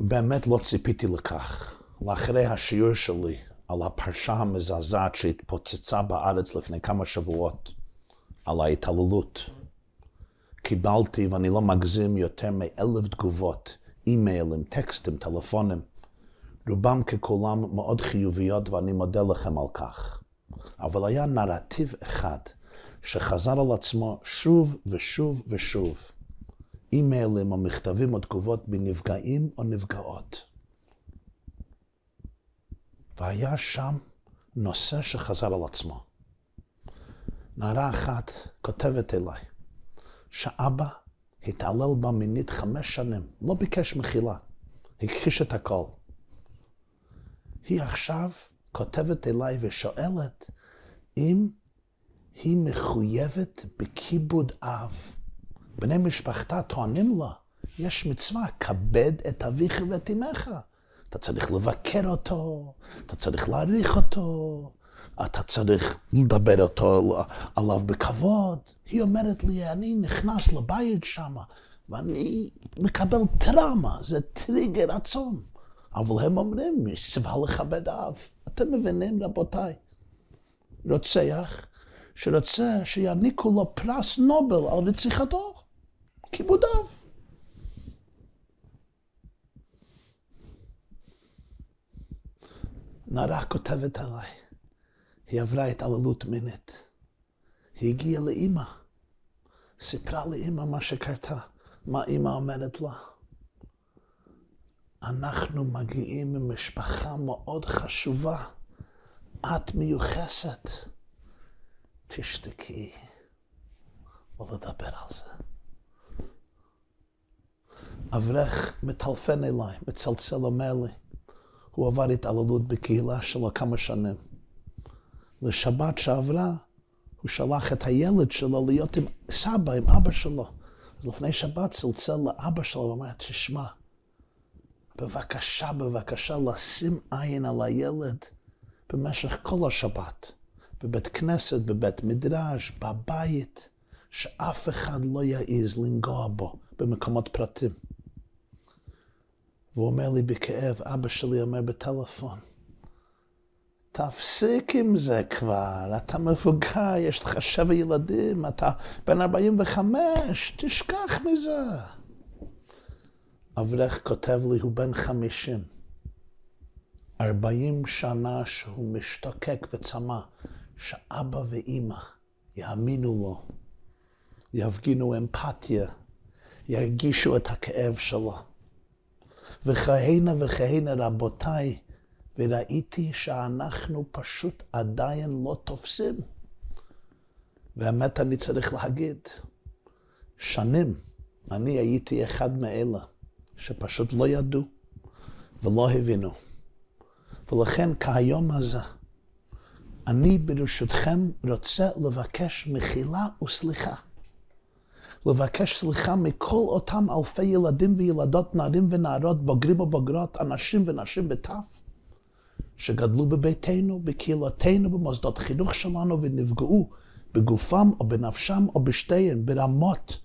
באמת לא ציפיתי לכך. לאחרי השיעור שלי על הפרשה המזעזעת שהתפוצצה בארץ לפני כמה שבועות, על ההתעללות, קיבלתי, ואני לא מגזים, יותר מאלף תגובות, אימיילים, טקסטים, טלפונים, רובם ככולם מאוד חיוביות, ואני מודה לכם על כך. אבל היה נרטיב אחד שחזר על עצמו שוב ושוב ושוב. אימיילים או מכתבים או תגובות מנפגעים או נפגעות. והיה שם נושא שחזר על עצמו. נערה אחת כותבת אליי שאבא התעלל בה מינית חמש שנים, לא ביקש מחילה, הכחיש את הכל. היא עכשיו כותבת אליי ושואלת אם היא מחויבת בכיבוד אב. בני משפחתה טוענים לה, יש מצווה, כבד את אביך ואת אמך. אתה צריך לבקר אותו, אתה צריך להעריך אותו, אתה צריך לדבר אותו עליו בכבוד. היא אומרת לי, אני נכנס לבית שם, ואני מקבל טראומה, זה טריגר עצום. אבל הם אומרים, מצווה לכבד אב. אתם מבינים, רבותיי? רוצח שרוצה שיעניקו לו פרס נובל על רציחתו, כיבודיו. נערה כותבת עליי, היא עברה התעללות מינית. היא הגיעה לאימא, סיפרה לאימא מה שקרתה, מה אימא אומרת לה. אנחנו מגיעים ממשפחה מאוד חשובה. את מיוחסת. תשתקי, לא לדבר על זה. אברך מטלפן אליי, מצלצל, אומר לי, הוא עבר התעללות בקהילה שלו כמה שנים. לשבת שעברה, הוא שלח את הילד שלו להיות עם סבא, עם אבא שלו. אז לפני שבת צלצל לאבא שלו ואומר, תשמע, בבקשה, בבקשה, לשים עין על הילד במשך כל השבת. בבית כנסת, בבית מדרש, בבית, שאף אחד לא יעז לנגוע בו במקומות פרטים. והוא אומר לי בכאב, אבא שלי אומר בטלפון, תפסיק עם זה כבר, אתה מבוגר, יש לך שבע ילדים, אתה בן 45, תשכח מזה. אברך כותב לי, הוא בן 50. 40 שנה שהוא משתוקק וצמא, שאבא ואימא יאמינו לו, יפגינו אמפתיה, ירגישו את הכאב שלו. וכהנה וכהנה רבותיי, וראיתי שאנחנו פשוט עדיין לא תופסים. והאמת אני צריך להגיד, שנים אני הייתי אחד מאלה שפשוט לא ידעו ולא הבינו. ולכן כהיום הזה, אני ברשותכם רוצה לבקש מחילה וסליחה. לבקש סליחה מכל אותם אלפי ילדים וילדות, נערים ונערות, בוגרים ובוגרות, אנשים ונשים וטף, שגדלו בביתנו, בקהילותינו, במוסדות חינוך שלנו ונפגעו בגופם או בנפשם או בשתיהן, ברמות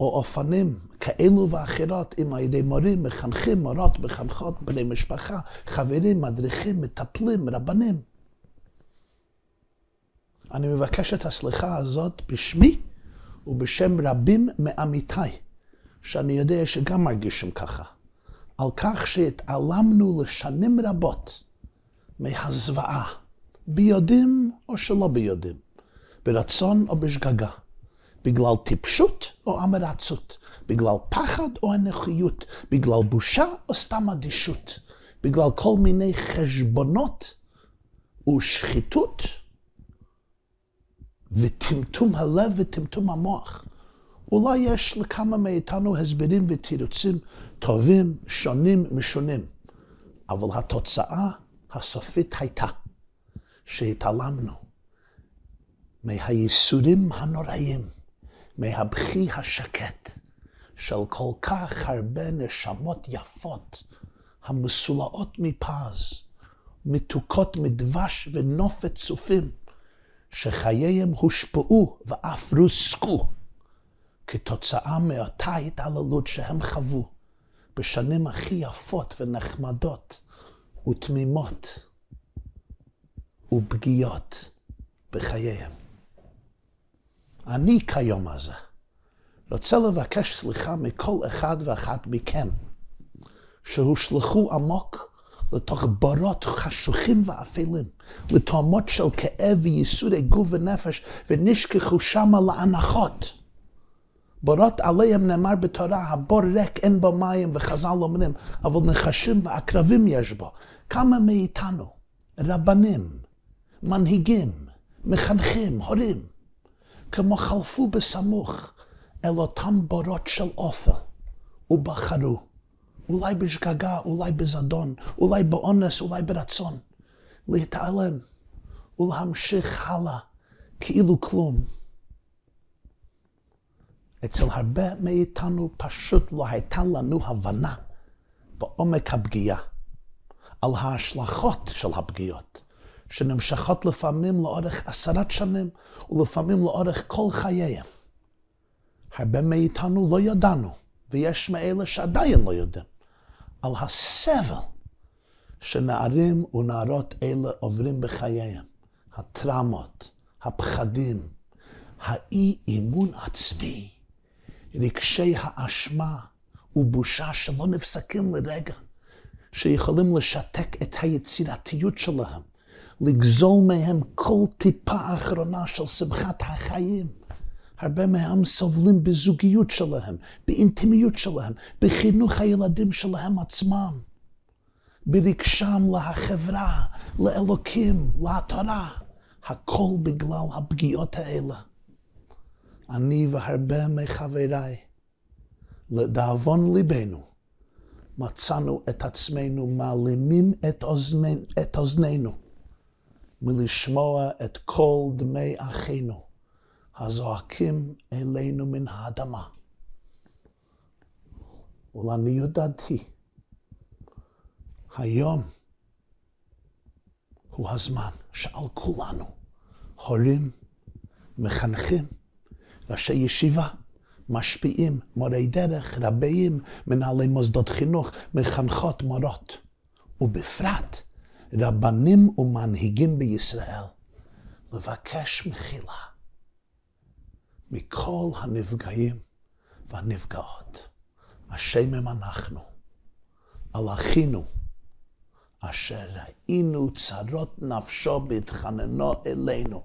או אופנים כאלו ואחרות, אם על ידי מורים, מחנכים, מורות, מחנכות, בני משפחה, חברים, מדריכים, מטפלים, רבנים. אני מבקש את הסליחה הזאת בשמי ובשם רבים מעמיתיי, שאני יודע שגם מרגישים ככה, על כך שהתעלמנו לשנים רבות מהזוועה, ביודעים או שלא ביודעים, ברצון או בשגגה, בגלל טיפשות או אמרצות, בגלל פחד או אנוכיות, בגלל בושה או סתם אדישות, בגלל כל מיני חשבונות ושחיתות. וטמטום הלב וטמטום המוח. אולי יש לכמה מאיתנו הסברים ותירוצים טובים, שונים, משונים, אבל התוצאה הסופית הייתה שהתעלמנו מהייסורים הנוראים, מהבכי השקט של כל כך הרבה נשמות יפות, המסולאות מפז, מתוקות מדבש ונופת צופים. שחייהם הושפעו ואף רוסקו כתוצאה מאותה התעללות שהם חוו בשנים הכי יפות ונחמדות ותמימות ופגיעות בחייהם. אני כיום הזה רוצה לבקש סליחה מכל אחד ואחת מכם שהושלכו עמוק לתוך בורות חשוכים ואפלים, לתהומות של כאב וייסורי גוף ונפש, ונשכחו שמה לאנחות. בורות עליהם נאמר בתורה, הבור ריק אין בו מים, וחז"ל אומרים, אבל נחשים ועקרבים יש בו. כמה מאיתנו, רבנים, מנהיגים, מחנכים, הורים, כמו חלפו בסמוך אל אותם בורות של אופל, ובחרו, אולי בשגגה, אולי בזדון, אולי באונס, אולי ברצון, להתעלם ולהמשיך הלאה כאילו כלום. אצל הרבה מאיתנו פשוט לא הייתה לנו הבנה בעומק הפגיעה, על ההשלכות של הפגיעות, שנמשכות לפעמים לאורך עשרת שנים ולפעמים לאורך כל חייהם. הרבה מאיתנו לא ידענו, ויש מאלה שעדיין לא יודעים, על הסבל שנערים ונערות אלה עוברים בחייהם, הטראומות, הפחדים, האי אמון עצמי, רגשי האשמה ובושה שלא נפסקים לרגע, שיכולים לשתק את היצירתיות שלהם, לגזול מהם כל טיפה אחרונה של שמחת החיים. הרבה מהם סובלים בזוגיות שלהם, באינטימיות שלהם, בחינוך הילדים שלהם עצמם, ברגשם לחברה, לאלוקים, לתורה, הכל בגלל הפגיעות האלה. אני והרבה מחבריי, לדאבון ליבנו, מצאנו את עצמנו מעלימים את, אוזני, את אוזנינו מלשמוע את קול דמי אחינו הזועקים אלינו מן האדמה. ולעניות דעתי, היום הוא הזמן שעל כולנו, הורים, מחנכים, ראשי ישיבה, משפיעים, מורי דרך, רבים, מנהלי מוסדות חינוך, מחנכות מורות, ובפרט רבנים ומנהיגים בישראל, לבקש מחילה מכל הנפגעים והנפגעות. השם הם אנחנו, על אחינו, אשר ראינו צרות נפשו בהתחננו אלינו,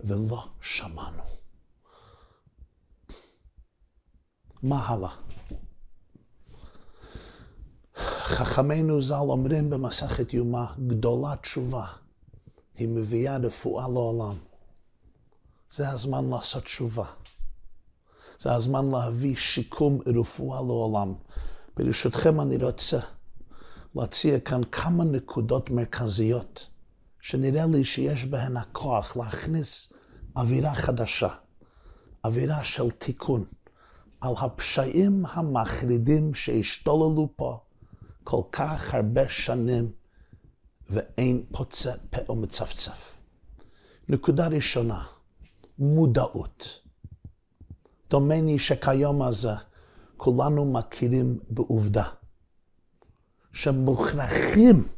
ולא שמענו. מה הלאה? חכמינו ז"ל אומרים במסכת יומא, גדולה תשובה, היא מביאה רפואה לעולם. זה הזמן לעשות תשובה. זה הזמן להביא שיקום רפואה לעולם. ברשותכם אני רוצה להציע כאן כמה נקודות מרכזיות, שנראה לי שיש בהן הכוח להכניס אווירה חדשה, אווירה של תיקון. על הפשעים המחרידים שהשתוללו פה כל כך הרבה שנים ואין פוצה פה ומצפצף. נקודה ראשונה, מודעות. דומני שכיום הזה כולנו מכירים בעובדה שמוכרחים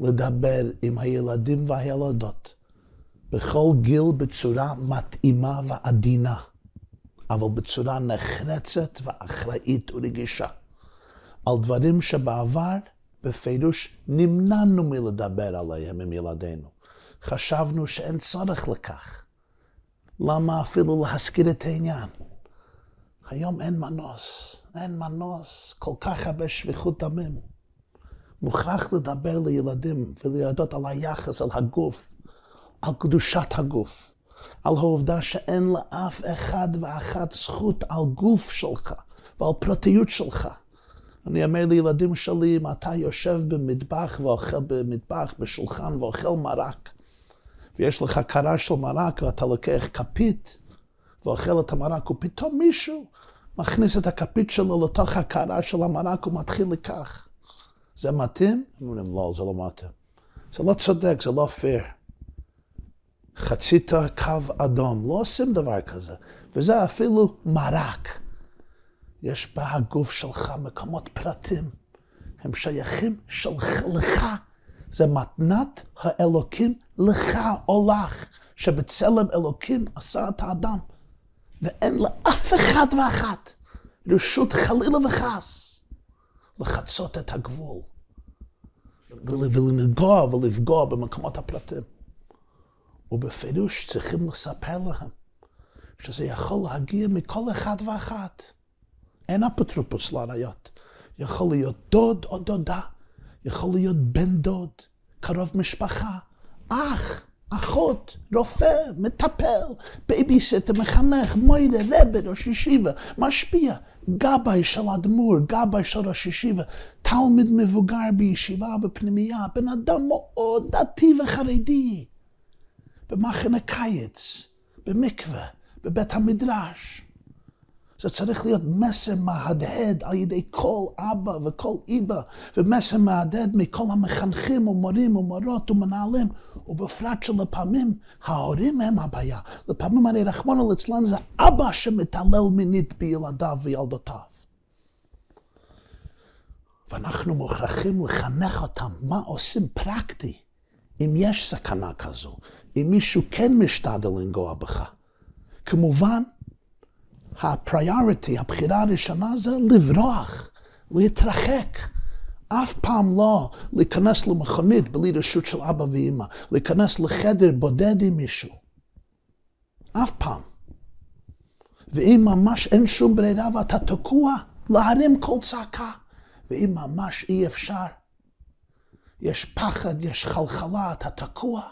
לדבר עם הילדים והילדות בכל גיל בצורה מתאימה ועדינה. אבל בצורה נחרצת ואחראית ורגישה. על דברים שבעבר בפירוש נמנענו מלדבר עליהם עם ילדינו. חשבנו שאין צורך לכך. למה אפילו להזכיר את העניין? היום אין מנוס, אין מנוס, כל כך הרבה שפיכות דמים. מוכרח לדבר לילדים ולילדות על היחס, על הגוף, על קדושת הגוף. על העובדה שאין לאף אחד ואחת זכות על גוף שלך ועל פרטיות שלך. אני אומר לילדים שלי, אם אתה יושב במטבח ואוכל במטבח, בשולחן ואוכל מרק, ויש לך קרה של מרק ואתה לוקח כפית ואוכל את המרק, ופתאום מישהו מכניס את הכפית שלו לתוך הקרה של המרק ומתחיל לכך. זה מתאים? אומרים, לא, זה לא מתאים. זה לא צודק, זה לא פייר. חצית קו אדום, לא עושים דבר כזה. וזה אפילו מרק. יש בהגוף שלך מקומות פרטים. הם שייכים שלך, לך. זה מתנת האלוקים לך או לך, שבצלם אלוקים עשה את האדם. ואין לאף אחד ואחת רשות חלילה וחס לחצות את הגבול ולנגוע ולפגוע במקומות הפרטים. ובפירוש צריכים לספר להם שזה יכול להגיע מכל אחד ואחת. אין אפוטרופוס לעריות. יכול להיות דוד או דודה, יכול להיות בן דוד, קרוב משפחה, אח, אחות, רופא, מטפל, בייביסיטר, מחנך, מורה, רבי, ראש ישיבה, משפיע, גבאי של אדמו"ר, גבאי של ראש ישיבה, תלמיד מבוגר בישיבה בפנימייה, בן אדם מאוד דתי וחרדי, במחנה קיץ, במקווה, בבית המדרש. זה צריך להיות מסר מהדהד על ידי כל אבא וכל איבא, ומסר מהדהד מכל המחנכים ומורים ומורות ומנהלים, ובפרט שלפעמים ההורים הם הבעיה. לפעמים הרי רחמנא ליצלן זה אבא שמתעלל מינית בילדיו וילדותיו. ואנחנו מוכרחים לחנך אותם מה עושים פרקטי, אם יש סכנה כזו, אם מישהו כן משתדל לנגוע בך. כמובן, הפריוריטי, הבחירה הראשונה זה לברוח, להתרחק. אף פעם לא להיכנס למכונית בלי רשות של אבא ואימא, להיכנס לחדר בודד עם מישהו. אף פעם. ואם ממש אין שום ברירה ואתה תקוע, להרים כל צעקה. ואם ממש אי אפשר, יש פחד, יש חלחלה, אתה תקוע,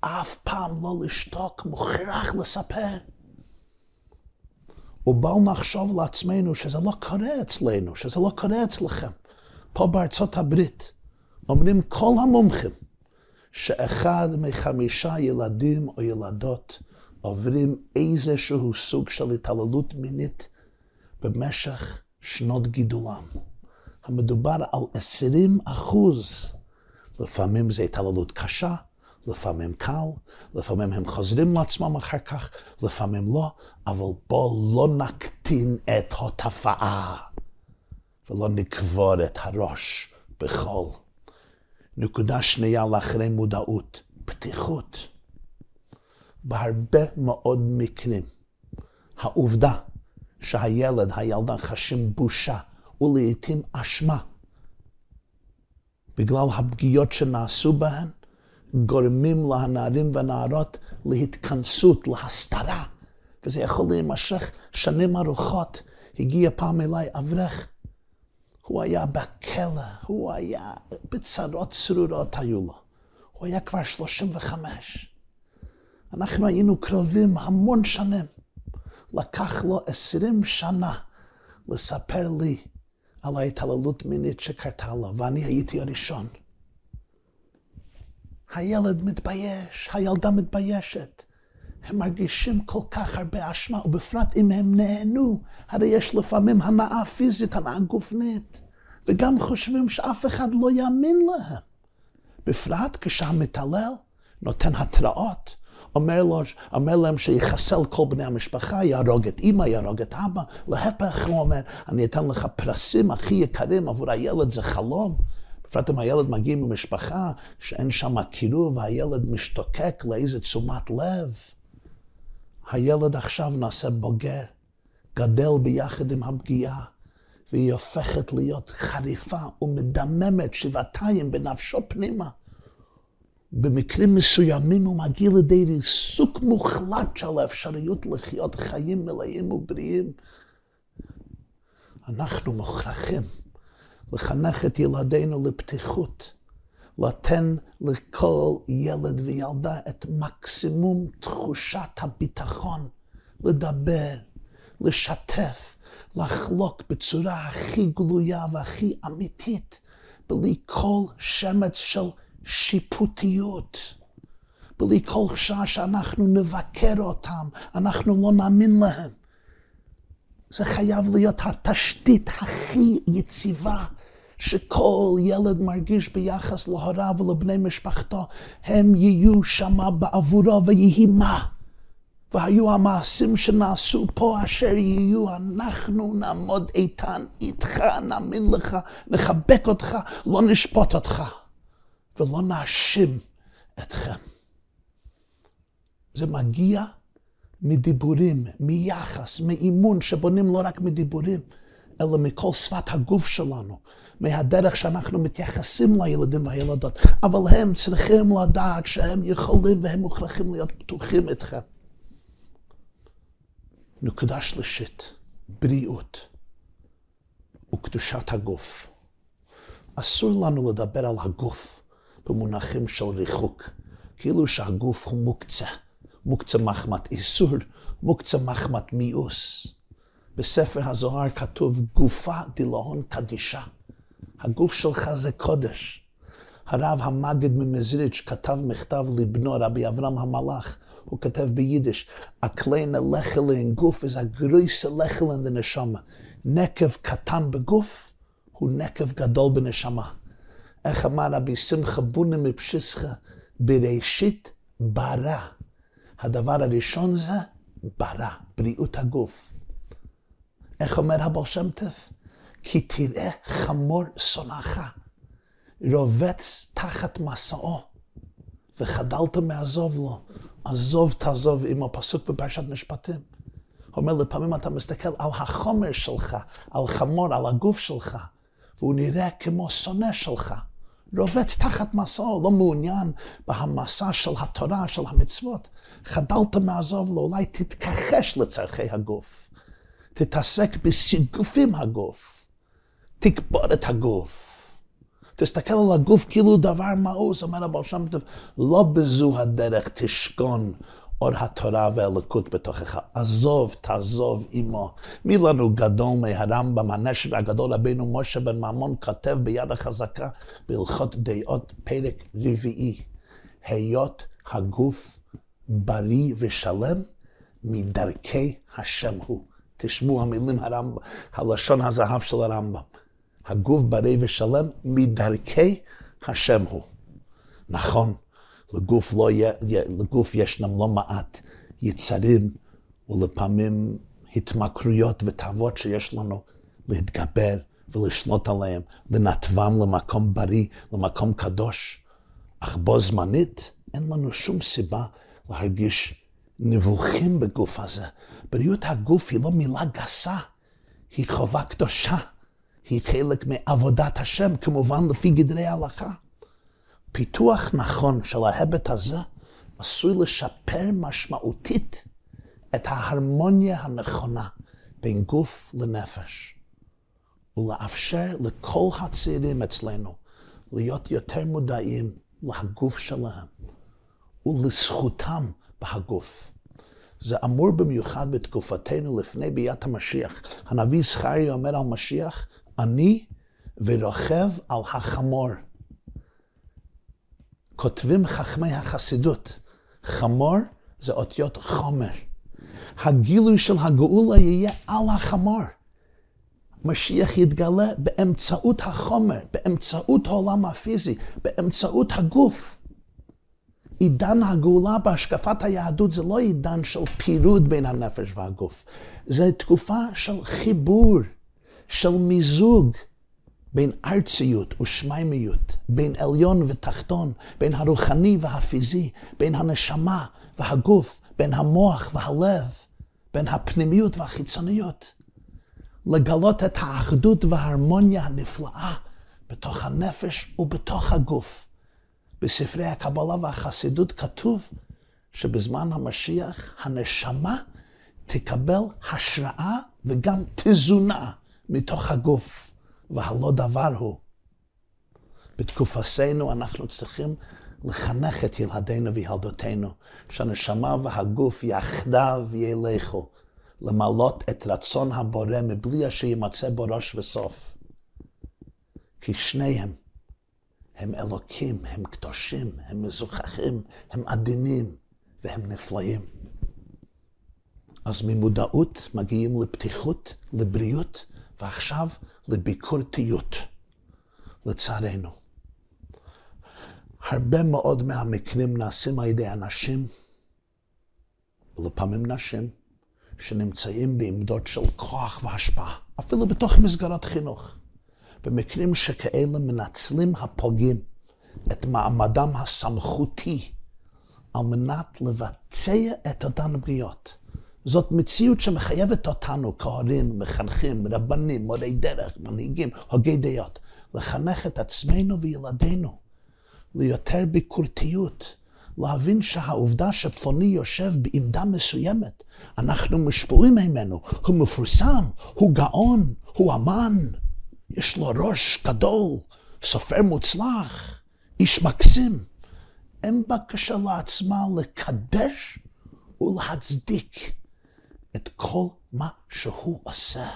אף פעם לא לשתוק, מוכרח לספר. ובל נחשוב לעצמנו שזה לא קורה אצלנו, שזה לא קורה אצלכם. פה בארצות הברית אומרים כל המומחים שאחד מחמישה ילדים או ילדות עוברים איזשהו סוג של התעללות מינית במשך שנות גידולם. המדובר על 20 אחוז. לפעמים זו התעללות קשה, לפעמים קל, לפעמים הם חוזרים לעצמם אחר כך, לפעמים לא, אבל בואו לא נקטין את התופעה ולא נקבור את הראש בחול. נקודה שנייה לאחרי מודעות, פתיחות. בהרבה מאוד מקרים, העובדה שהילד, הילדה חשים בושה ולעיתים אשמה בגלל הפגיעות שנעשו בהן, גורמים לנערים והנערות להתכנסות, להסתרה, וזה יכול להימשך שנים ארוכות. הגיע פעם אליי אברך, הוא היה בכלא, הוא היה בצרות צרורות היו לו. הוא היה כבר 35. אנחנו היינו קרובים המון שנים. לקח לו 20 שנה לספר לי על ההתעללות מינית שקרתה לו, ואני הייתי הראשון. הילד מתבייש, הילדה מתביישת. הם מרגישים כל כך הרבה אשמה, ובפרט אם הם נהנו, הרי יש לפעמים הנאה פיזית, הנאה גופנית, וגם חושבים שאף אחד לא יאמין להם. בפרט כשהמתעלל נותן התראות, אומר, לו, אומר להם שיחסל כל בני המשפחה, יהרוג את אימא, יהרוג את אבא. להפך, הוא אומר, אני אתן לך פרסים הכי יקרים עבור הילד, זה חלום. בפרט אם הילד מגיע ממשפחה שאין שם קירוב, והילד משתוקק לאיזה תשומת לב. הילד עכשיו נעשה בוגר, גדל ביחד עם הפגיעה, והיא הופכת להיות חריפה ומדממת שבעתיים בנפשו פנימה. במקרים מסוימים הוא מגיע לידי ריסוק מוחלט של האפשריות לחיות חיים מלאים ובריאים. אנחנו מוכרחים לחנך את ילדינו לפתיחות, לתן לכל ילד וילדה את מקסימום תחושת הביטחון, לדבר, לשתף, לחלוק בצורה הכי גלויה והכי אמיתית, בלי כל שמץ של שיפוטיות. בלי כל שעה שאנחנו נבקר אותם, אנחנו לא נאמין להם. זה חייב להיות התשתית הכי יציבה שכל ילד מרגיש ביחס להוריו ולבני משפחתו, הם יהיו שמה בעבורו ויהי מה. והיו המעשים שנעשו פה אשר יהיו, אנחנו נעמוד איתן איתך, נאמין לך, נחבק אותך, לא נשפוט אותך, ולא נאשים אתכם. זה מגיע מדיבורים, מיחס, מאימון, שבונים לא רק מדיבורים, אלא מכל שפת הגוף שלנו, מהדרך שאנחנו מתייחסים לילדים והילדות, אבל הם צריכים לדעת שהם יכולים והם מוכרחים להיות פתוחים איתכם. נקודה שלישית, בריאות וקדושת הגוף. אסור לנו לדבר על הגוף במונחים של ריחוק, כאילו שהגוף הוא מוקצה, מוקצה מחמת איסור, מוקצה מחמת מיאוס. בספר הזוהר כתוב גופא דלהון קדישא. הגוף שלך זה קודש. הרב המגד ממזריץ' כתב מכתב לבנו, רבי אברהם המלאך, הוא כתב ביידיש, הקליין הלכלין גוף is a größe לכלין דנשמה. נקב קטן בגוף הוא נקב גדול בנשמה. איך אמר רבי שמחה בונה מפשיסחה, בראשית ברא. הדבר הראשון זה ברא, בריאות הגוף. איך אומר הבעל שם טף? כי תראה חמור שונאך, רובץ תחת מסעו, וחדלת מעזוב לו. עזוב תעזוב עם הפסוק בפרשת משפטים. אומר, לפעמים אתה מסתכל על החומר שלך, על חמור, על הגוף שלך, והוא נראה כמו שונא שלך. רובץ תחת מסעו, לא מעוניין בהמסע של התורה, של המצוות. חדלת מעזוב לו, אולי תתכחש לצורכי הגוף. תתעסק בסיגופים הגוף. תקבור את הגוף. תסתכל על הגוף כאילו דבר מאוס, אומר הבעל שם טוב, לא בזו הדרך תשכון אור התורה והאלוקות בתוכך. עזוב, תעזוב עמו. מי לנו גדול מהרמב"ם, הנשר הגדול, רבינו משה בן ממון, כותב ביד החזקה בהלכות דעות, פרק רביעי. היות הגוף בריא ושלם, מדרכי השם הוא. תשמעו המילים הרמב"ם, הלשון הזהב של הרמב"ם. הגוף בריא ושלם מדרכי השם הוא. נכון, לגוף, לא, לגוף ישנם לא מעט יצרים ולפעמים התמכרויות ותאוות שיש לנו להתגבר ולשלוט עליהם, לנתבם למקום בריא, למקום קדוש. אך בו זמנית אין לנו שום סיבה להרגיש נבוכים בגוף הזה. בריאות הגוף היא לא מילה גסה, היא חובה קדושה. היא חלק מעבודת השם, כמובן לפי גדרי ההלכה. פיתוח נכון של ההיבט הזה עשוי לשפר משמעותית את ההרמוניה הנכונה בין גוף לנפש, ולאפשר לכל הצעירים אצלנו להיות יותר מודעים להגוף שלהם ולזכותם בהגוף. זה אמור במיוחד בתקופתנו לפני ביאת המשיח. הנביא זכריה אומר על משיח, אני ורוכב על החמור. כותבים חכמי החסידות, חמור זה אותיות חומר. הגילוי של הגאולה יהיה על החמור. משיח יתגלה באמצעות החומר, באמצעות העולם הפיזי, באמצעות הגוף. עידן הגאולה בהשקפת היהדות זה לא עידן של פירוד בין הנפש והגוף, זה תקופה של חיבור. של מיזוג בין ארציות ושמיימיות, בין עליון ותחתון, בין הרוחני והפיזי, בין הנשמה והגוף, בין המוח והלב, בין הפנימיות והחיצוניות. לגלות את האחדות וההרמוניה הנפלאה בתוך הנפש ובתוך הגוף. בספרי הקבלה והחסידות כתוב שבזמן המשיח הנשמה תקבל השראה וגם תזונה מתוך הגוף, והלא דבר הוא. בתקופתנו אנחנו צריכים לחנך את ילדינו וילדותינו, שהנשמה והגוף יחדיו ילכו, למלות את רצון הבורא מבלי אשר יימצא בו ראש וסוף. כי שניהם הם אלוקים, הם קדושים, הם מזוכחים, הם עדינים והם נפלאים. אז ממודעות מגיעים לפתיחות, לבריאות, ועכשיו לביקורתיות, לצערנו. הרבה מאוד מהמקרים נעשים על ידי אנשים ולפעמים נשים, שנמצאים בעמדות של כוח והשפעה, אפילו בתוך מסגרות חינוך. במקרים שכאלה מנצלים הפוגעים את מעמדם הסמכותי על מנת לבצע את אותן פגיעות. זאת מציאות שמחייבת אותנו כהורים, מחנכים, רבנים, מורי דרך, מנהיגים, הוגי דעות, לחנך את עצמנו וילדינו ליותר ביקורתיות, להבין שהעובדה שפלוני יושב בעמדה מסוימת, אנחנו משפועים ממנו, הוא מפורסם, הוא גאון, הוא אמן, יש לו ראש גדול, סופר מוצלח, איש מקסים. אין בקשה לעצמה לקדש ולהצדיק את כל מה שהוא עושה.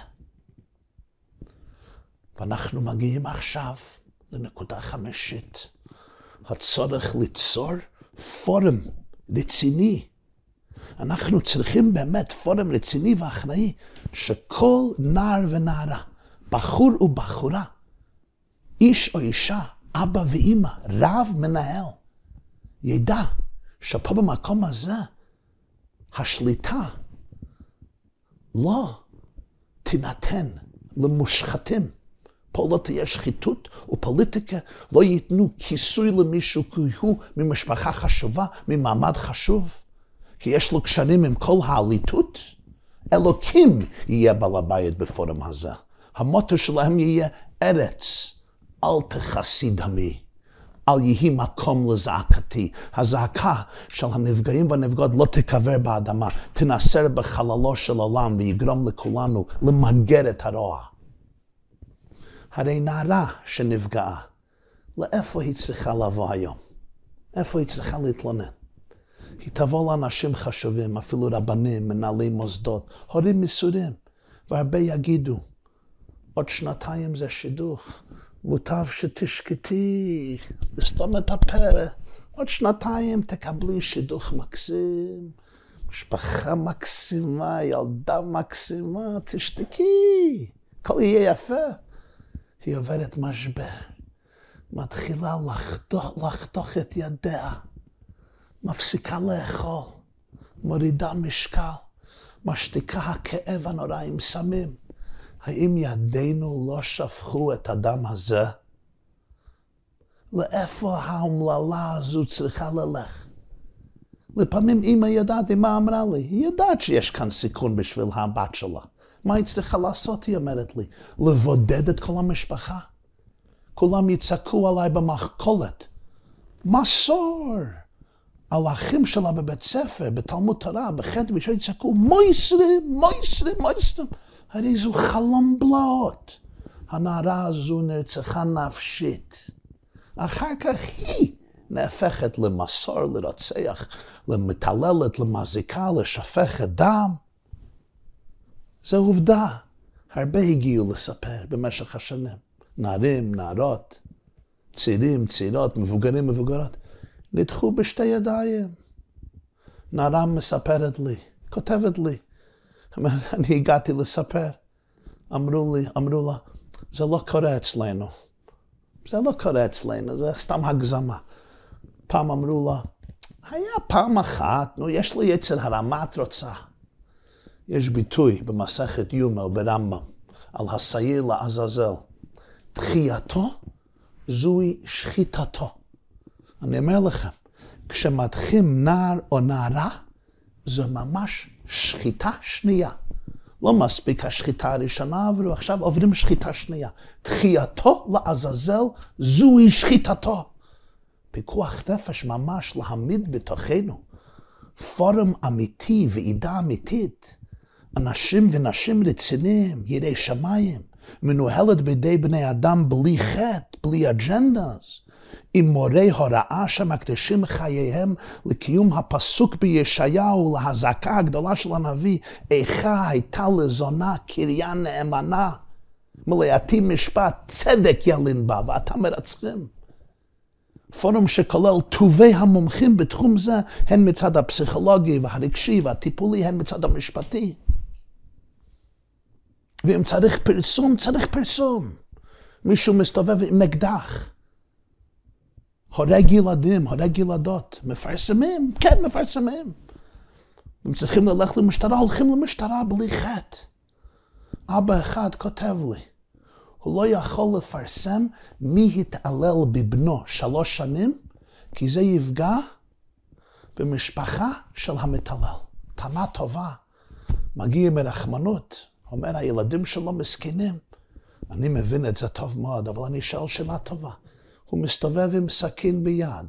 ואנחנו מגיעים עכשיו לנקודה חמישית, הצורך ליצור פורום רציני. אנחנו צריכים באמת פורום רציני ואחראי, שכל נער ונערה, בחור ובחורה, איש או אישה, אבא ואימא, רב, מנהל, ידע שפה במקום הזה השליטה לא תינתן למושחתים. פה לא תהיה שחיתות ופוליטיקה, לא ייתנו כיסוי למישהו כי הוא ממשפחה חשובה, ממעמד חשוב, כי יש לו קשרים עם כל העליתות. אלוקים יהיה בעל הבית בפורום הזה. המוטו שלהם יהיה ארץ, אל תכסי דמי. אל יהי מקום לזעקתי. הזעקה של הנפגעים והנפגעות לא תיקבר באדמה, תנסר בחללו של עולם ויגרום לכולנו למגר את הרוע. הרי נערה שנפגעה, לאיפה היא צריכה לבוא היום? איפה היא צריכה להתלונן? היא תבוא לאנשים חשובים, אפילו רבנים, מנהלי מוסדות, הורים מסורים, והרבה יגידו, עוד שנתיים זה שידוך, מוטב שתשקטי, לסתום את הפה. עוד שנתיים תקבלי שידוך מקסים, משפחה מקסימה, ילדה מקסימה, תשתקי, הכל יהיה יפה. היא עוברת משבר, מתחילה לחתוך, לחתוך את ידיה, מפסיקה לאכול, מורידה משקל, משתיקה הכאב הנורא עם סמים. האם ידינו לא שפכו את הדם הזה? לאיפה האומללה הזו צריכה ללך? לפעמים אמא יודעת, אמא אמרה לי, היא יודעת שיש כאן סיכון בשביל הבת שלה. מה היא צריכה לעשות, היא אומרת לי? לבודד את כל המשפחה? כולם יצעקו עליי במחקולת. מסור! על האחים שלה בבית ספר, בתלמוד תורה, בחדר, ושם יצעקו, מויסרים, מויסרים, מויסרים. הרי זו חלום בלעות. הנערה הזו נרצחה נפשית. אחר כך היא נהפכת למסור, לרוצח, למתעללת, למזיקה, לשפכת דם. זו עובדה. הרבה הגיעו לספר במשך השנים. נערים, נערות, צעירים, צעירות, מבוגרים, מבוגרות, נדחו בשתי ידיים. נערה מספרת לי, כותבת לי, אני הגעתי לספר. אמרו לי, אמרו לה, זה לא קורה אצלנו. זה לא קורה אצלנו, זה סתם הגזמה. פעם אמרו לה, היה פעם אחת, נו, יש לי יצר הרע, מה את רוצה? יש ביטוי במסכת יומא ברמב"ם על השעיר לעזאזל. תחייתו זוהי שחיטתו. אני אומר לכם, כשמדחים נער או נערה, זו ממש שחיטה שנייה. לא מספיק השחיטה הראשונה עברו, עכשיו עוברים שחיטה שנייה. תחייתו לעזאזל, זוהי שחיטתו. פיקוח נפש ממש להעמיד בתוכנו פורום אמיתי, ועידה אמיתית. אנשים ונשים רציניים, יראי שמיים, מנוהלת בידי בני אדם בלי חטא, בלי אג'נדאז. עם מורי הוראה שמקדישים חייהם לקיום הפסוק בישעיהו, להזעקה הגדולה של הנביא, איכה הייתה לזונה קריה נאמנה, מלאתי משפט, צדק ילין בה, ואתה מרצחים. פורום שכולל טובי המומחים בתחום זה, הן מצד הפסיכולוגי והרגשי והטיפולי, הן מצד המשפטי. ואם צריך פרסום, צריך פרסום. מישהו מסתובב עם אקדח. הורג ילדים, הורג ילדות, מפרסמים, כן מפרסמים. הם צריכים ללכת למשטרה, הולכים למשטרה בלי חטא. אבא אחד כותב לי, הוא לא יכול לפרסם מי התעלל בבנו שלוש שנים, כי זה יפגע במשפחה של המתעלל. טענה טובה, מגיע מרחמנות, אומר הילדים שלו מסכנים. אני מבין את זה טוב מאוד, אבל אני שואל שאלה טובה. הוא מסתובב עם סכין ביד.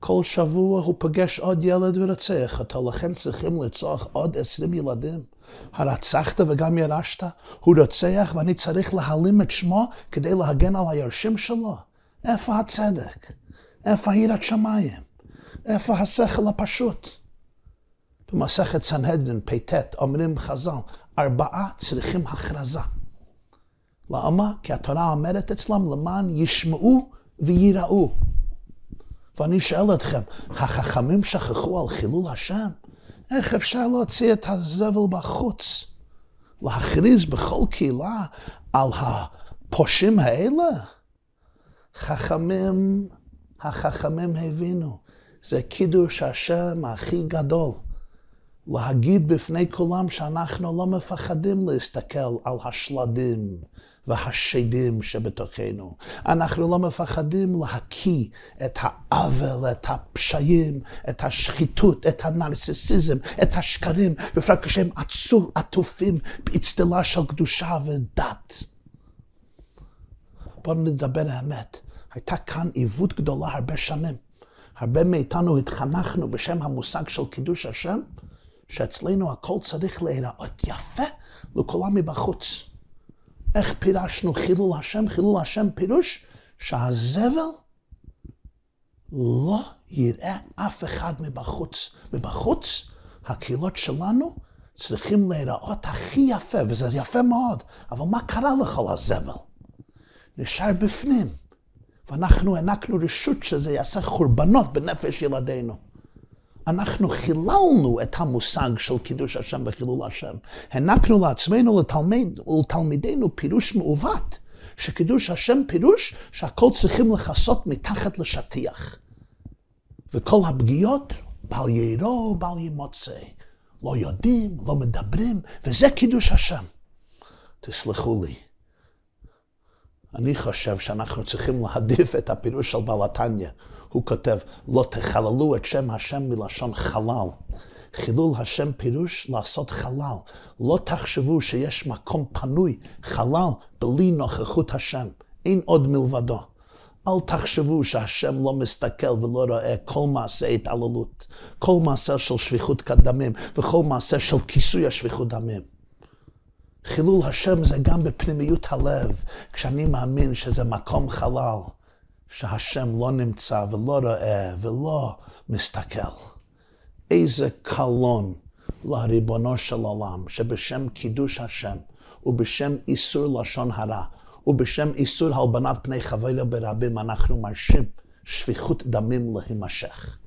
כל שבוע הוא פוגש עוד ילד ורוצח אותו, לכן צריכים לרצוח עוד עשרים ילדים. הרצחת וגם ירשת, הוא רוצח ואני צריך להעלים את שמו כדי להגן על היורשים שלו. איפה הצדק? איפה יראת שמיים? איפה השכל הפשוט? במסכת סנהדרין פט אומרים חז"ל, ארבעה צריכים הכרזה. למה? כי התורה אומרת אצלם למען ישמעו וייראו. ואני שואל אתכם, החכמים שכחו על חילול השם? איך אפשר להוציא את הזבל בחוץ? להכריז בכל קהילה על הפושעים האלה? חכמים, החכמים הבינו, זה קידוש השם הכי גדול. להגיד בפני כולם שאנחנו לא מפחדים להסתכל על השלדים והשדים שבתוכנו. אנחנו לא מפחדים להקיא את העוול, את הפשעים, את השחיתות, את הנרסיסיזם, את השקרים, בפרט כשהם עטופים באצטלה של קדושה ודת. בואו נדבר האמת. הייתה כאן עיוות גדולה הרבה שנים. הרבה מאיתנו התחנכנו בשם המושג של קידוש השם, שאצלנו הכל צריך להיראות יפה לכולם מבחוץ. איך פירשנו חילול השם? חילול השם פירוש שהזבל לא יראה אף אחד מבחוץ. מבחוץ, הקהילות שלנו צריכים להיראות הכי יפה, וזה יפה מאוד, אבל מה קרה לכל הזבל? נשאר בפנים, ואנחנו הענקנו רשות שזה יעשה חורבנות בנפש ילדינו. אנחנו חיללנו את המושג של קידוש השם וחילול השם. הענקנו לעצמנו לתלמיד, ולתלמידינו פירוש מעוות, שקידוש השם פירוש שהכל צריכים לכסות מתחת לשטיח. וכל הפגיעות, בל ירו, בל ימוצא. לא יודעים, לא מדברים, וזה קידוש השם. תסלחו לי. אני חושב שאנחנו צריכים להעדיף את הפירוש של בעל התניא. הוא כותב, לא תחללו את שם השם מלשון חלל. חילול השם פירוש לעשות חלל. לא תחשבו שיש מקום פנוי, חלל, בלי נוכחות השם. אין עוד מלבדו. אל תחשבו שהשם לא מסתכל ולא רואה כל מעשה התעללות, כל מעשה של שפיכות כדמים וכל מעשה של כיסוי השפיכות דמים. חילול השם זה גם בפנימיות הלב, כשאני מאמין שזה מקום חלל. שהשם לא נמצא ולא רואה ולא מסתכל. איזה קלון לריבונו של עולם, שבשם קידוש השם ובשם איסור לשון הרע ובשם איסור הלבנת פני חבר ברבים אנחנו מרשים שפיכות דמים להימשך.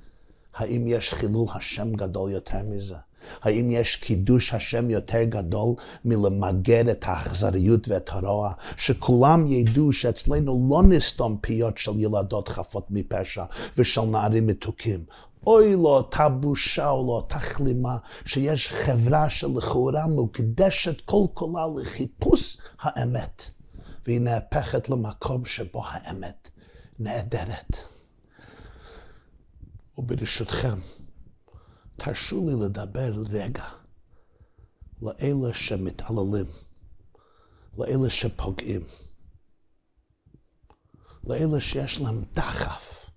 האם יש חילול השם גדול יותר מזה? האם יש קידוש השם יותר גדול מלמגר את האכזריות ואת הרוע? שכולם ידעו שאצלנו לא נסתום פיות של ילדות חפות מפשע ושל נערים מתוקים. אוי לו אותה בושה או לו אותה כלימה שיש חברה שלכאורה מוקדשת כל כולה לחיפוש האמת, והיא נהפכת למקום שבו האמת נעדרת. וברשותכם, תרשו לי לדבר רגע לאלה שמתעללים, לאלה שפוגעים, לאלה שיש להם דחף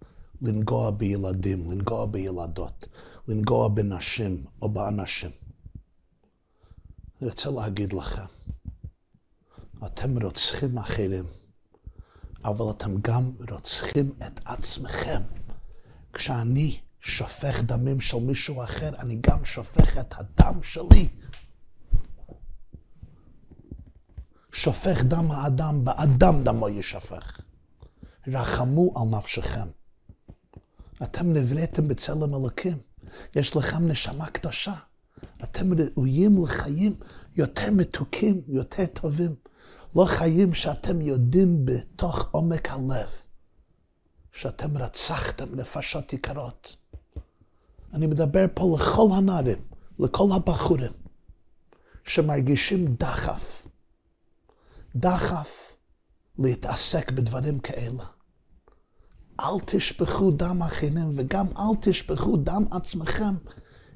לנגוע בילדים, לנגוע בילדות, לנגוע בנשים או באנשים. אני רוצה להגיד לכם, אתם רוצחים אחרים, אבל אתם גם רוצחים את עצמכם. כשאני שופך דמים של מישהו אחר, אני גם שופך את הדם שלי. שופך דם האדם, באדם דמו ישפך. רחמו על נפשכם. אתם נבראתם בצלם אלוקים. יש לכם נשמה קדושה. אתם ראויים לחיים יותר מתוקים, יותר טובים. לא חיים שאתם יודעים בתוך עומק הלב שאתם רצחתם נפשות יקרות. אני מדבר פה לכל הנערים, לכל הבחורים, שמרגישים דחף, דחף להתעסק בדברים כאלה. אל תשפכו דם אחרים וגם אל תשפכו דם עצמכם.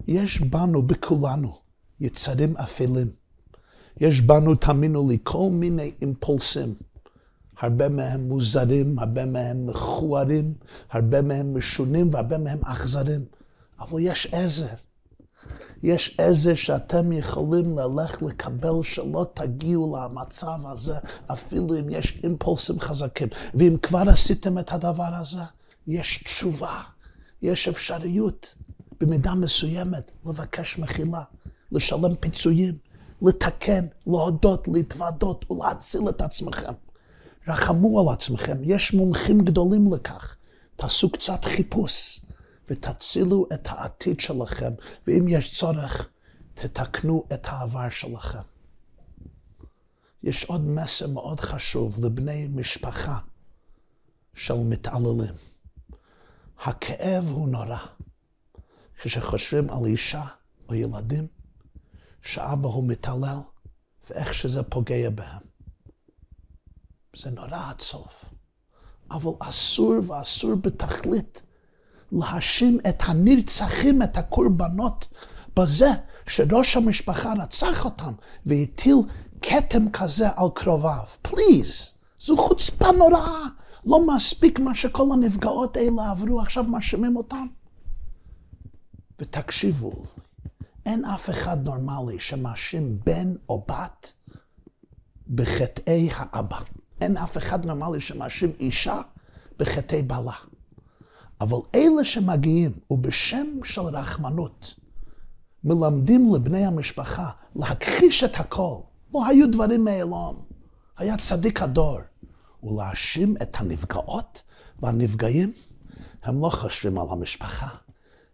יש בנו, בכולנו, יצרים אפלים. יש בנו, תאמינו לי, כל מיני אימפולסים. הרבה מהם מוזרים, הרבה מהם מכוערים, הרבה מהם משונים והרבה מהם אכזרים. אבל יש עזר. יש עזר שאתם יכולים ללך לקבל שלא תגיעו למצב הזה, אפילו אם יש אימפולסים חזקים. ואם כבר עשיתם את הדבר הזה, יש תשובה, יש אפשריות במידה מסוימת לבקש מחילה, לשלם פיצויים, לתקן, להודות, להתוודות ולהציל את עצמכם. רחמו על עצמכם, יש מומחים גדולים לכך. תעשו קצת חיפוש ותצילו את העתיד שלכם, ואם יש צורך, תתקנו את העבר שלכם. יש עוד מסר מאוד חשוב לבני משפחה של מתעללים. הכאב הוא נורא. כשחושבים על אישה או ילדים, שאבא הוא מתעלל, ואיך שזה פוגע בהם. זה נורא עצוב. אבל אסור ואסור בתכלית להאשים את הנרצחים, את הקורבנות, בזה שראש המשפחה רצח אותם והטיל כתם כזה על קרוביו. פליז, זו חוצפה נוראה. לא מספיק מה שכל הנפגעות האלה עברו, עכשיו מאשימים אותם. ותקשיבו, אין אף אחד נורמלי שמאשים בן או בת בחטאי האבא. אין אף אחד נורמלי שמאשים אישה בחטאי בעלה. אבל אלה שמגיעים, ובשם של רחמנות, מלמדים לבני המשפחה להכחיש את הכל. לא היו דברים מעולם. היה צדיק הדור. ולהאשים את הנפגעות והנפגעים, הם לא חושבים על המשפחה,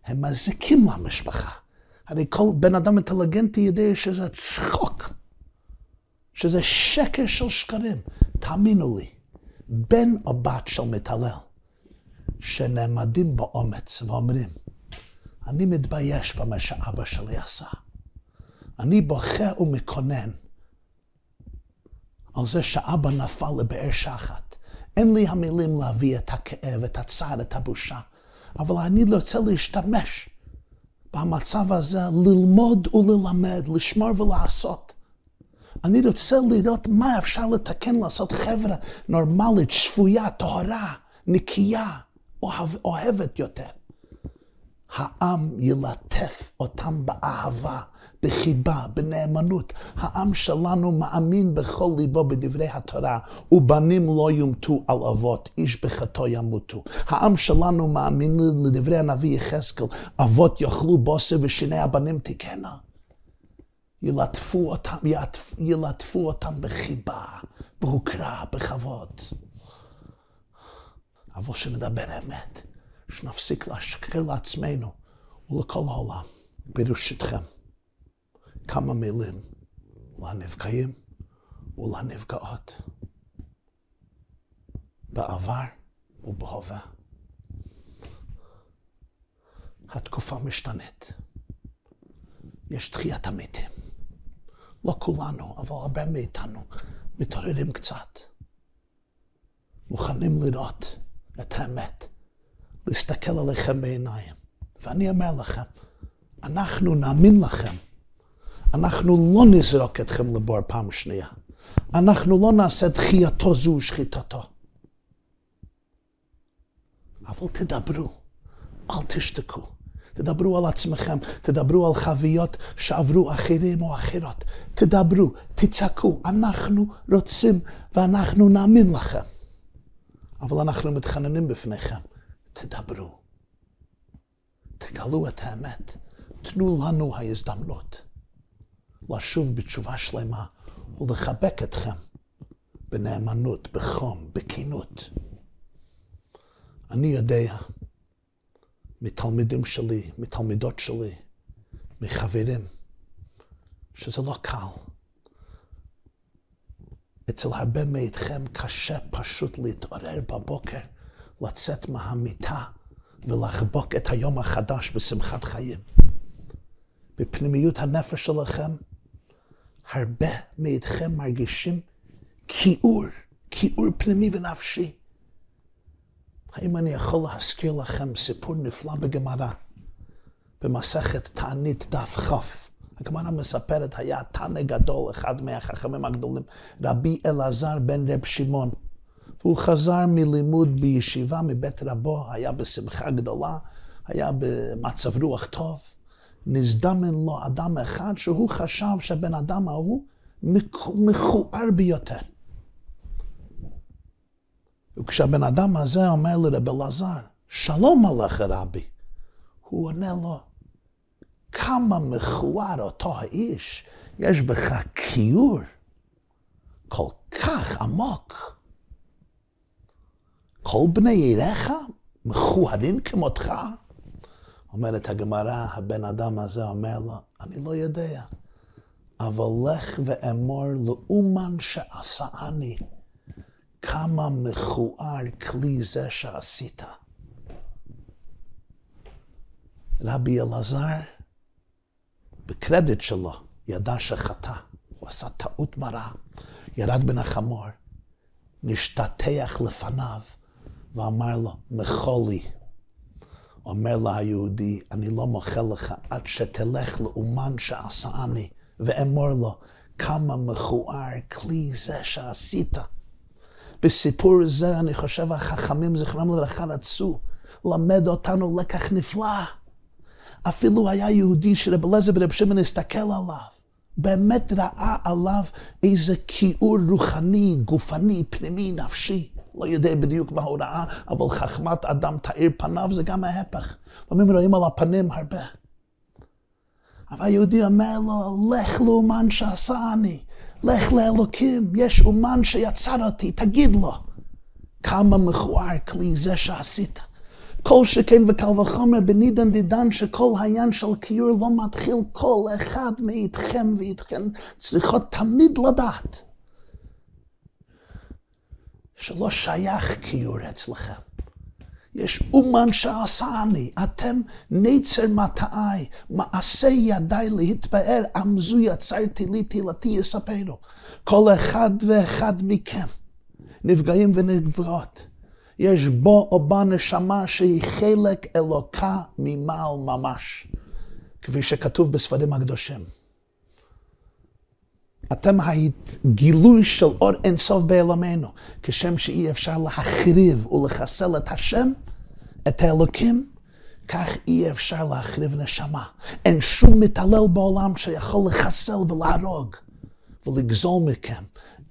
הם מזיקים למשפחה. הרי כל בן אדם אינטליגנטי יודע שזה צחוק, שזה שקר של שקרים. תאמינו לי, בן או בת של מתעלל, שנעמדים באומץ ואומרים, אני מתבייש במה שאבא שלי עשה. אני בוכה ומקונן על זה שאבא נפל לבאר שחת. אין לי המילים להביא את הכאב, את הצער, את הבושה, אבל אני רוצה להשתמש במצב הזה, ללמוד וללמד, לשמור ולעשות. אני רוצה לראות מה אפשר לתקן, לעשות חברה נורמלית, שפויה, טהרה, נקייה, אוהב, אוהבת יותר. העם ילטף אותם באהבה, בחיבה, בנאמנות. העם שלנו מאמין בכל ליבו בדברי התורה, ובנים לא יומתו על אבות, איש בחטאו ימותו. העם שלנו מאמין לדברי הנביא יחזקאל, אבות יאכלו בוסר ושיני הבנים תקנה. ילטפו אותם, ילטפו אותם בחיבה, בהוקרה, בכבוד. אבל שנדבר אמת. שנפסיק להשקר לעצמנו ולכל העולם. ברשותכם, כמה מילים לנפגעים ולנפגעות בעבר ובהווה. התקופה משתנית. יש תחיית המתים. לא כולנו, אבל הרבה מאיתנו מתעוררים קצת. מוכנים לראות את האמת להסתכל עליכם בעיניים. ואני אומר לכם, אנחנו נאמין לכם. אנחנו לא נזרוק אתכם לבור פעם שנייה. אנחנו לא נעשה דחייתו זו ושחיטתו. אבל תדברו, אל תשתקו. תדברו על עצמכם, תדברו על חוויות שעברו אחרים או אחרות. תדברו, תצעקו, אנחנו רוצים ואנחנו נאמין לכם. אבל אנחנו מתחננים בפניכם. תדברו. תגלו את האמת. תנו לנו ההזדמנות לשוב בתשובה שלמה ולחבק אתכם בנאמנות, בחום, בכנות. אני יודע מתלמידים שלי, מתלמידות שלי, מחברים, שזה לא קל. אצל הרבה מאיתכם קשה פשוט להתעורר בבוקר לצאת מהמיטה ולחבוק את היום החדש בשמחת חיים. בפנימיות הנפש שלכם, הרבה מאיתכם מרגישים כיעור, כיעור פנימי ונפשי. האם אני יכול להזכיר לכם סיפור נפלא בגמרא, במסכת תענית דף כ'. הגמרא מספרת, היה תנא גדול, אחד מהחכמים הגדולים, רבי אלעזר בן רב שמעון. והוא חזר מלימוד בישיבה מבית רבו, היה בשמחה גדולה, היה במצב רוח טוב. נזדמן לו אדם אחד שהוא חשב שהבן אדם ההוא מכוער ביותר. וכשהבן אדם הזה אומר לרב אלעזר, שלום עליך רבי, הוא עונה לו, כמה מכוער אותו האיש, יש בך כיעור כל כך עמוק. כל בני עיריך מכוערים כמותך? אומרת הגמרא, הבן אדם הזה אומר לו, אני לא יודע, אבל לך ואמור לאומן שעשני, כמה מכוער כלי זה שעשית. רבי אלעזר, בקרדיט שלו, ידע שחטא, הוא עשה טעות מרה, ירד בין החמור, נשתטח לפניו, ואמר לו, מחול לי. אומר לה היהודי, אני לא מוחל לך עד שתלך לאומן שעשני, ואמור לו, כמה מכוער כלי זה שעשית. בסיפור זה, אני חושב, החכמים, זכרם לברכה, רצו למד אותנו לקח נפלא. אפילו היה יהודי שרב אליעזר ברב שמעון הסתכל עליו, באמת ראה עליו איזה כיעור רוחני, גופני, פנימי, נפשי. לא יודע בדיוק מה הוא ראה, אבל חכמת אדם תאיר פניו זה גם ההפך. לפעמים רואים על הפנים הרבה. אבל היהודי אומר לו, לך לאומן שעשה אני, לך לאלוקים, יש אומן שיצר אותי, תגיד לו, כמה מכוער כלי זה שעשית. כל שכן וקל וחומר בנידן דידן שכל העניין של קיור לא מתחיל כל אחד מאיתכם ואיתכם צריכות תמיד לדעת שלא שייך קיור אצלכם. יש אומן שעשה אני, אתם נצר מטעי, מעשה ידיי להתפאר, עמזו יצרתי לי תהילתי יספרו. כל אחד ואחד מכם, נפגעים ונפגעות, יש בו או בה נשמה שהיא חלק אלוקה ממעל ממש, כפי שכתוב בספרים הקדושים. אתם הגילוי של אור אינסוף בעולמנו, כשם שאי אפשר להחריב ולחסל את השם, את האלוקים, כך אי אפשר להחריב נשמה. אין שום מתעלל בעולם שיכול לחסל ולהרוג ולגזול מכם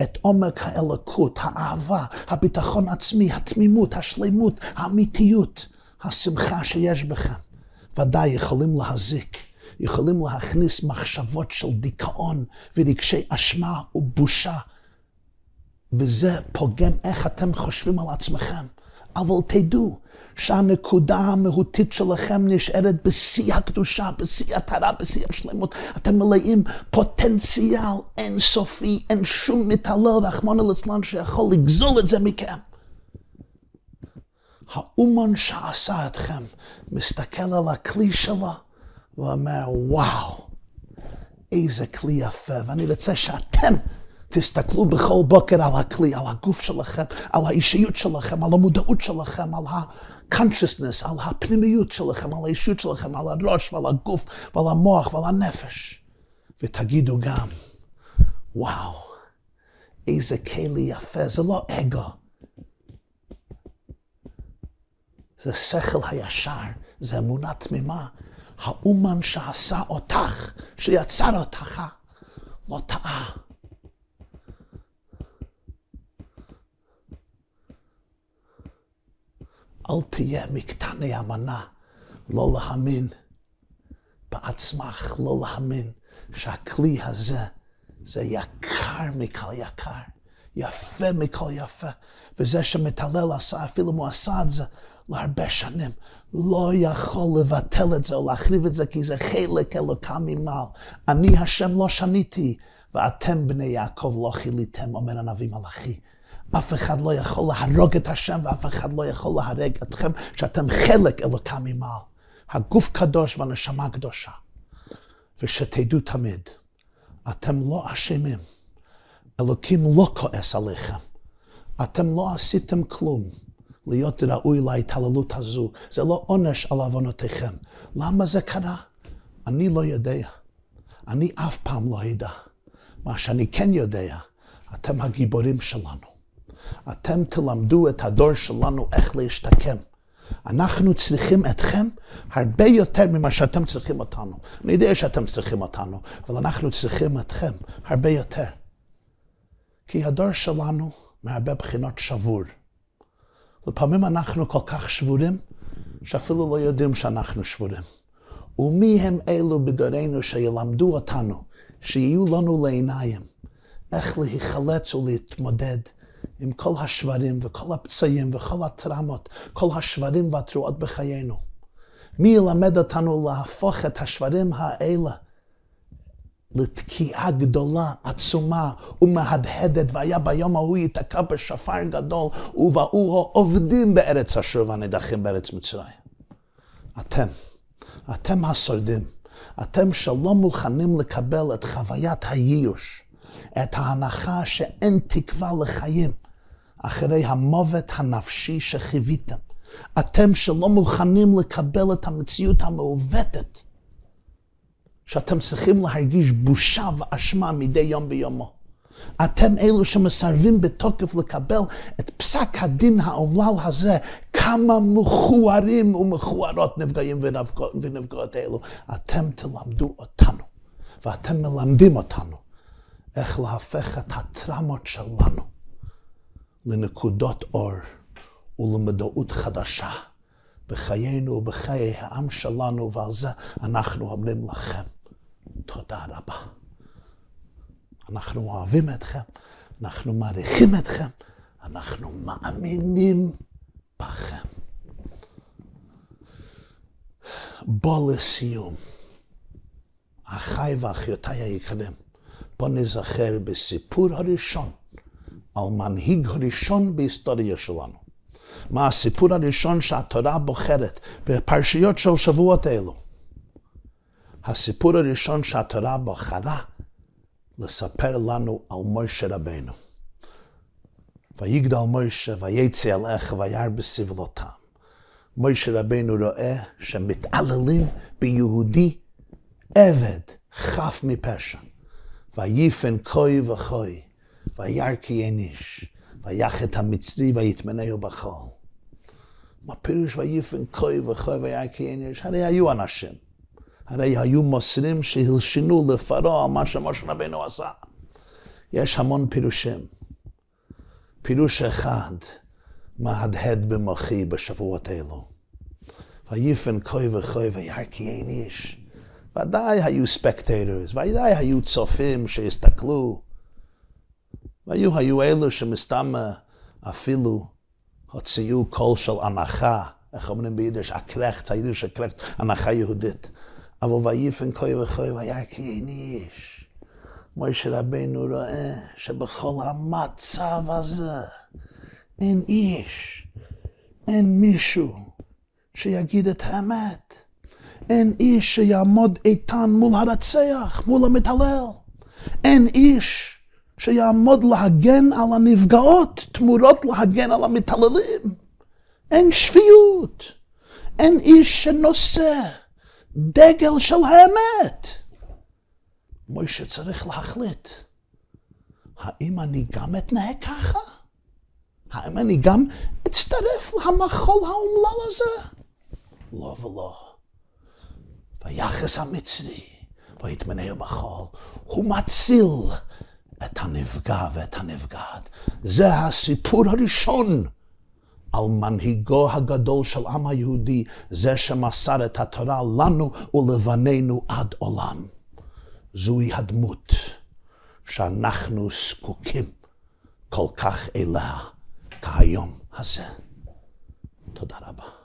את עומק האלוקות, האהבה, הביטחון עצמי, התמימות, השלמות, האמיתיות, השמחה שיש בכם. ודאי יכולים להזיק. יכולים להכניס מחשבות של דיכאון ורגשי אשמה ובושה. וזה פוגם איך אתם חושבים על עצמכם. אבל תדעו שהנקודה המהותית שלכם נשארת בשיא הקדושה, בשיא הטהרה, בשיא השלמות. אתם מלאים פוטנציאל אינסופי, אין שום מתעלל, רחמנא ליצלן, שיכול לגזול את זה מכם. האומן שעשה אתכם מסתכל על הכלי שלו ואומר, וואו, איזה כלי יפה, ואני רוצה שאתם תסתכלו בכל בוקר על הכלי, על הגוף שלכם, על האישיות שלכם, על המודעות שלכם, על ה-consciousness, על הפנימיות שלכם, על האישיות שלכם, על הראש ועל הגוף ועל המוח ועל הנפש. ותגידו גם, וואו, איזה כלי יפה, זה לא אגו. זה שכל הישר, זה אמונה תמימה, האומן שעשה אותך, שיצר אותך, לא טעה. אל תהיה מקטני המנה, לא להאמין בעצמך, לא להאמין שהכלי הזה זה יקר מכל יקר, יפה מכל יפה, וזה שמתעלל עשה, אפילו אם הוא עשה את זה להרבה שנים, לא יכול לבטל את זה או להחריב את זה, כי זה חלק אלוקה ממעל. אני השם לא שניתי, ואתם בני יעקב לא חיליתם, אומר הנביא מלאכי. אף אחד לא יכול להרוג את השם ואף אחד לא יכול להרג אתכם, שאתם חלק אלוקם ממעל. הגוף קדוש והנשמה קדושה. ושתדעו תמיד, אתם לא אשמים. אלוקים לא כועס עליכם. אתם לא עשיתם כלום להיות ראוי להתעללות הזו. זה לא עונש על עוונותיכם. למה זה קרה? אני לא יודע. אני אף פעם לא אדע. מה שאני כן יודע, אתם הגיבורים שלנו. אתם תלמדו את הדור שלנו איך להשתקם. אנחנו צריכים אתכם הרבה יותר ממה שאתם צריכים אותנו. אני יודע שאתם צריכים אותנו, אבל אנחנו צריכים אתכם הרבה יותר. כי הדור שלנו מהרבה בחינות שבור. לפעמים אנחנו כל כך שבורים, שאפילו לא יודעים שאנחנו שבורים. ומי הם אלו בדורנו שילמדו אותנו, שיהיו לנו לעיניים, איך להיחלץ ולהתמודד עם כל השברים וכל הפצעים וכל הטראומות, כל השברים והתרועות בחיינו. מי ילמד אותנו להפוך את השברים האלה לתקיעה גדולה, עצומה ומהדהדת, והיה ביום ההוא ייתקע בשפר גדול, ובאו העובדים בארץ אשר והנידחים בארץ מצרים. אתם, אתם השורדים, אתם שלא מוכנים לקבל את חוויית הייאוש, את ההנחה שאין תקווה לחיים, אחרי המוות הנפשי שחיוויתם. אתם שלא מוכנים לקבל את המציאות המעוותת, שאתם צריכים להרגיש בושה ואשמה מדי יום ביומו. אתם אלו שמסרבים בתוקף לקבל את פסק הדין האומלל הזה, כמה מכוערים ומכוערות נפגעים ונפגעות אלו. אתם תלמדו אותנו, ואתם מלמדים אותנו איך להפך את הטראומות שלנו לנקודות אור ולמודעות חדשה בחיינו ובחיי העם שלנו, ועל זה אנחנו אומרים לכם תודה רבה. אנחנו אוהבים אתכם, אנחנו מעריכים אתכם, אנחנו מאמינים בכם. בוא לסיום. אחיי ואחיותיי היקרים, בוא נזכר בסיפור הראשון על מנהיג הראשון בהיסטוריה שלנו. מה הסיפור הראשון שהתורה בוחרת בפרשיות של שבועות אלו? הסיפור הראשון שהתורה בחרה לספר לנו על מוישה רבנו. ויגדל מוישה ויצא אל איך וירא בסבלותם. מוישה רבנו רואה שמתעללים ביהודי עבד חף מפשע. ויפן כוי וכוי. וירא כי אין איש, ויח את המצרי ויתמנהו בחול. מה פירוש ויפן כוי וכוי וירא כי אין איש? הרי היו אנשים. הרי היו מוסרים שהלשינו לפרעה מה שמשה רבנו עשה. יש המון פירושים. פירוש אחד מהדהד במוחי בשבועות אלו. ויפן כוי וכוי וירא כי אין איש. ודאי היו spectators, ודאי היו צופים שהסתכלו. והיו היו אלו שמסתם אפילו הוציאו קול של אנחה, איך אומרים ביידיש, א קרעכץ, א יידישע קרעכץ, אנחה יהודית. אבל ויפן כוי וכוי וירא כי אין איש. מוישה רבנו רואה שבכל המצב הזה אין איש, אין מישהו שיגיד את האמת. אין איש שיעמוד איתן מול הרצח, מול המתעלל. אין איש שיעמוד להגן על הנפגעות תמורות להגן על המתעללים. אין שפיות. אין איש שנושא דגל של האמת. מוישה צריך להחליט, האם אני גם אתנהג ככה? האם אני גם אצטרף למחול האומלל הזה? לא ולא. ויחס המצרי, ויתמנהו בחול, הוא מציל את הנפגע ואת הנפגעת. זה הסיפור הראשון על מנהיגו הגדול של עם היהודי, זה שמסר את התורה לנו ולבנינו עד עולם. זוהי הדמות שאנחנו זקוקים כל כך אליה כהיום הזה. תודה רבה.